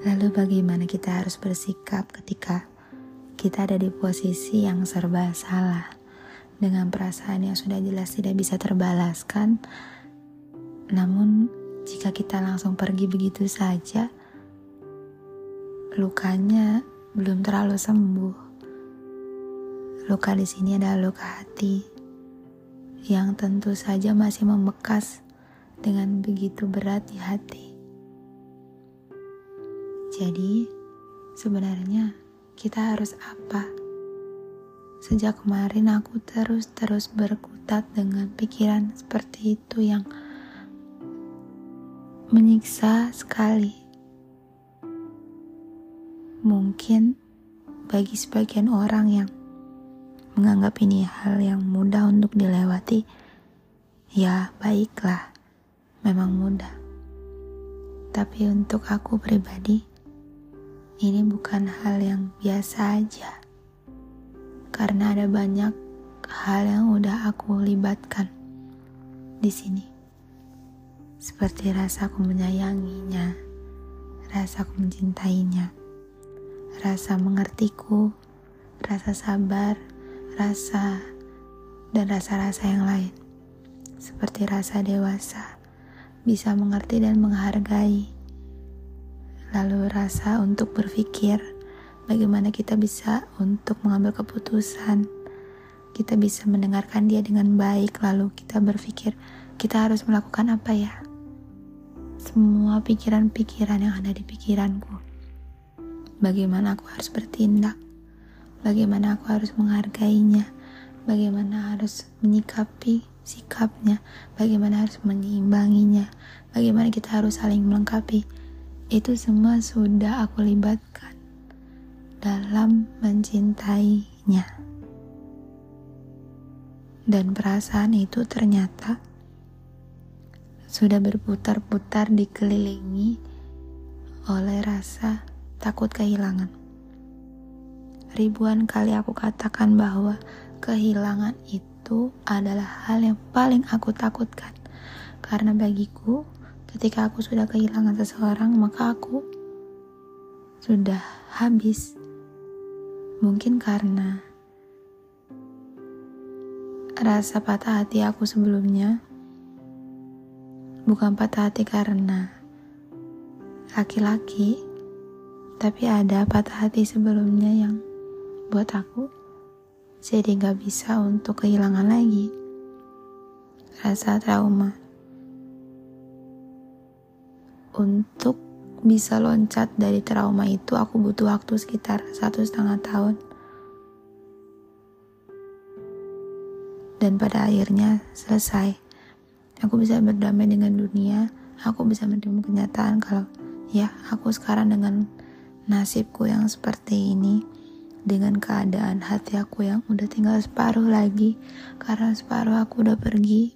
Lalu bagaimana kita harus bersikap ketika kita ada di posisi yang serba salah? Dengan perasaan yang sudah jelas tidak bisa terbalaskan namun jika kita langsung pergi begitu saja lukanya belum terlalu sembuh. Luka di sini adalah luka hati yang tentu saja masih membekas dengan begitu berat di hati jadi, sebenarnya kita harus apa? Sejak kemarin aku terus-terus berkutat dengan pikiran seperti itu yang menyiksa sekali. Mungkin bagi sebagian orang yang menganggap ini hal yang mudah untuk dilewati, ya baiklah, memang mudah. Tapi untuk aku pribadi, ini bukan hal yang biasa aja. Karena ada banyak hal yang udah aku libatkan di sini. Seperti rasa aku menyayanginya, rasa aku mencintainya, rasa mengertiku, rasa sabar, rasa dan rasa-rasa yang lain. Seperti rasa dewasa, bisa mengerti dan menghargai lalu rasa untuk berpikir bagaimana kita bisa untuk mengambil keputusan. Kita bisa mendengarkan dia dengan baik, lalu kita berpikir kita harus melakukan apa ya? Semua pikiran-pikiran yang ada di pikiranku. Bagaimana aku harus bertindak? Bagaimana aku harus menghargainya? Bagaimana harus menyikapi sikapnya? Bagaimana harus menyeimbanginya? Bagaimana kita harus saling melengkapi? Itu semua sudah aku libatkan dalam mencintainya. Dan perasaan itu ternyata sudah berputar-putar dikelilingi oleh rasa takut kehilangan. Ribuan kali aku katakan bahwa kehilangan itu adalah hal yang paling aku takutkan. Karena bagiku, Ketika aku sudah kehilangan seseorang, maka aku sudah habis. Mungkin karena rasa patah hati aku sebelumnya bukan patah hati karena laki-laki, tapi ada patah hati sebelumnya yang buat aku jadi gak bisa untuk kehilangan lagi rasa trauma untuk bisa loncat dari trauma itu aku butuh waktu sekitar satu setengah tahun. Dan pada akhirnya selesai. Aku bisa berdamai dengan dunia aku bisa menerima kenyataan kalau ya aku sekarang dengan nasibku yang seperti ini dengan keadaan hati aku yang udah tinggal separuh lagi karena separuh aku udah pergi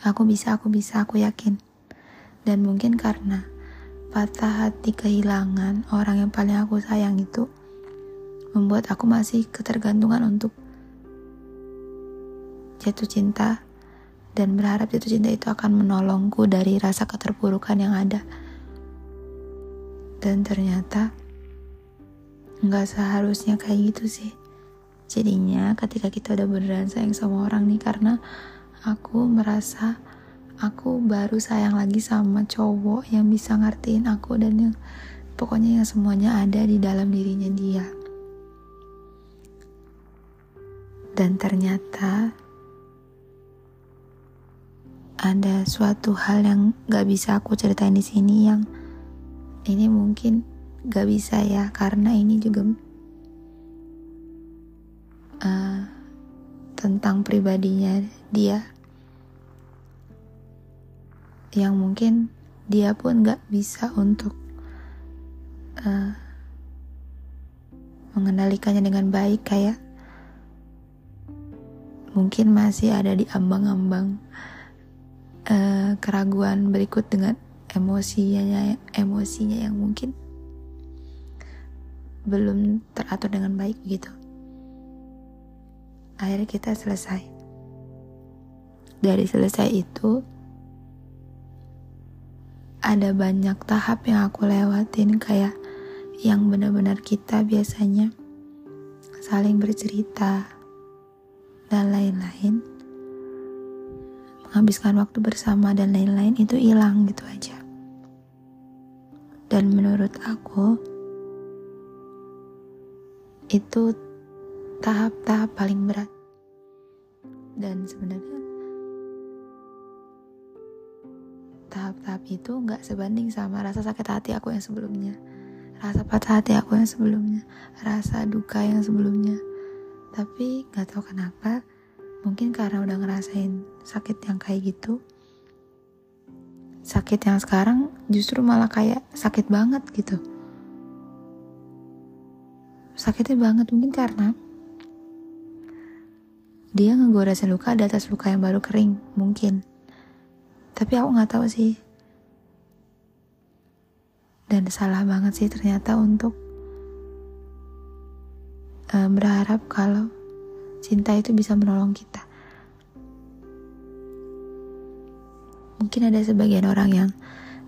aku bisa aku bisa aku yakin dan mungkin karena patah hati kehilangan orang yang paling aku sayang itu membuat aku masih ketergantungan untuk jatuh cinta dan berharap jatuh cinta itu akan menolongku dari rasa keterpurukan yang ada. Dan ternyata nggak seharusnya kayak gitu sih. Jadinya ketika kita udah beneran sayang sama orang nih karena aku merasa aku baru sayang lagi sama cowok yang bisa ngertiin aku dan yang pokoknya yang semuanya ada di dalam dirinya dia. Dan ternyata ada suatu hal yang gak bisa aku ceritain di sini yang ini mungkin gak bisa ya karena ini juga uh, tentang pribadinya dia yang mungkin dia pun gak bisa untuk uh, mengendalikannya dengan baik kayak mungkin masih ada di ambang-ambang uh, keraguan berikut dengan emosinya emosinya yang mungkin belum teratur dengan baik gitu. Akhirnya kita selesai. Dari selesai itu ada banyak tahap yang aku lewatin kayak yang benar-benar kita biasanya saling bercerita dan lain-lain. Menghabiskan waktu bersama dan lain-lain itu hilang gitu aja. Dan menurut aku itu tahap-tahap paling berat. Dan sebenarnya tahap-tahap itu nggak sebanding sama rasa sakit hati aku yang sebelumnya. Rasa patah hati aku yang sebelumnya. Rasa duka yang sebelumnya. Tapi nggak tahu kenapa mungkin karena udah ngerasain sakit yang kayak gitu sakit yang sekarang justru malah kayak sakit banget gitu. Sakitnya banget mungkin karena dia ngegoresin luka di atas luka yang baru kering mungkin tapi aku nggak tahu sih. Dan salah banget sih ternyata untuk uh, berharap kalau cinta itu bisa menolong kita. Mungkin ada sebagian orang yang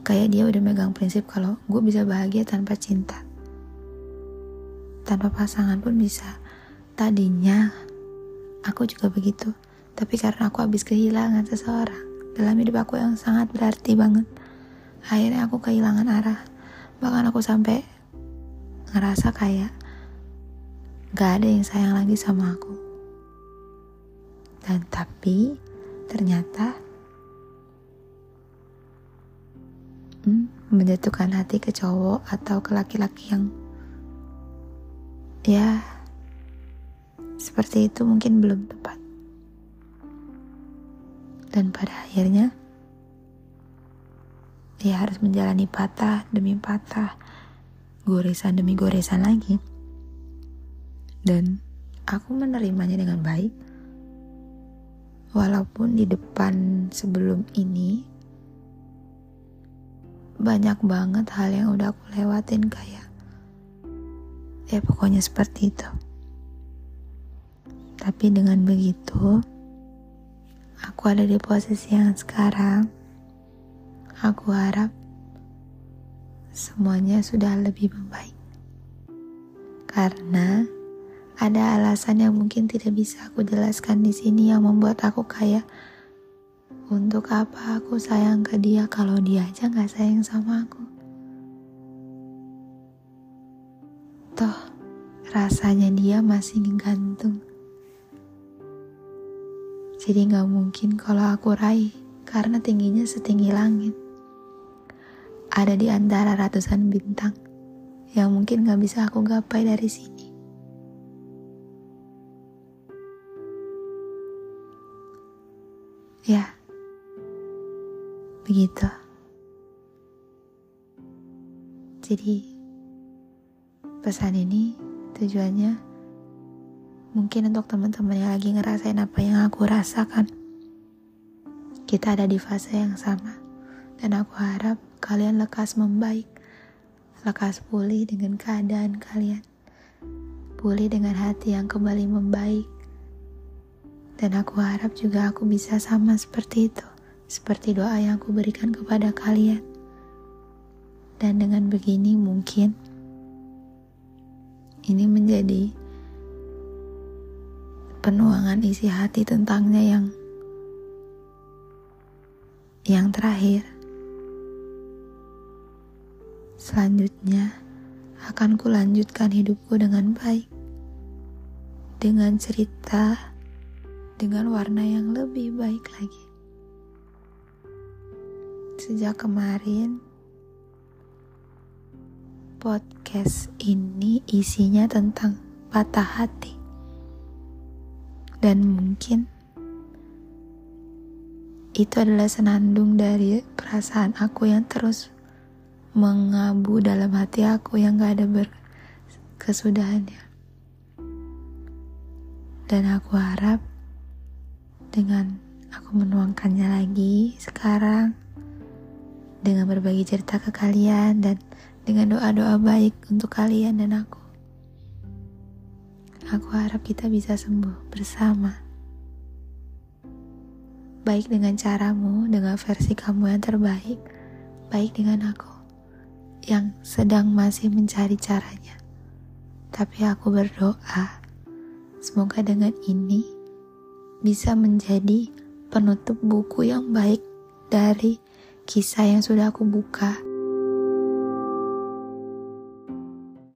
kayak dia udah megang prinsip kalau gue bisa bahagia tanpa cinta. Tanpa pasangan pun bisa. Tadinya aku juga begitu tapi karena aku habis kehilangan seseorang dalam hidup aku yang sangat berarti banget. Akhirnya aku kehilangan arah. Bahkan aku sampai ngerasa kayak gak ada yang sayang lagi sama aku. Dan tapi ternyata hmm, menjatuhkan hati ke cowok atau ke laki-laki yang ya seperti itu mungkin belum tepat dan pada akhirnya dia harus menjalani patah demi patah, goresan demi goresan lagi. Dan aku menerimanya dengan baik. Walaupun di depan sebelum ini banyak banget hal yang udah aku lewatin kayak ya pokoknya seperti itu. Tapi dengan begitu, aku ada di posisi yang sekarang, aku harap semuanya sudah lebih membaik. Karena ada alasan yang mungkin tidak bisa aku jelaskan di sini yang membuat aku kayak untuk apa aku sayang ke dia kalau dia aja nggak sayang sama aku. Toh rasanya dia masih ngegantung jadi gak mungkin kalau aku raih karena tingginya setinggi langit. Ada di antara ratusan bintang yang mungkin gak bisa aku gapai dari sini. Ya, begitu. Jadi, pesan ini tujuannya Mungkin untuk teman-teman yang lagi ngerasain apa yang aku rasakan. Kita ada di fase yang sama. Dan aku harap kalian lekas membaik. Lekas pulih dengan keadaan kalian. Pulih dengan hati yang kembali membaik. Dan aku harap juga aku bisa sama seperti itu. Seperti doa yang aku berikan kepada kalian. Dan dengan begini mungkin ini menjadi penuangan isi hati tentangnya yang yang terakhir. Selanjutnya akan kulanjutkan hidupku dengan baik. Dengan cerita dengan warna yang lebih baik lagi. Sejak kemarin podcast ini isinya tentang patah hati dan mungkin itu adalah senandung dari perasaan aku yang terus mengabu dalam hati aku yang gak ada berkesudahannya. Dan aku harap dengan aku menuangkannya lagi sekarang dengan berbagi cerita ke kalian dan dengan doa-doa baik untuk kalian dan aku. Aku harap kita bisa sembuh bersama. Baik dengan caramu, dengan versi kamu yang terbaik, baik dengan aku yang sedang masih mencari caranya. Tapi aku berdoa, semoga dengan ini bisa menjadi penutup buku yang baik dari kisah yang sudah aku buka.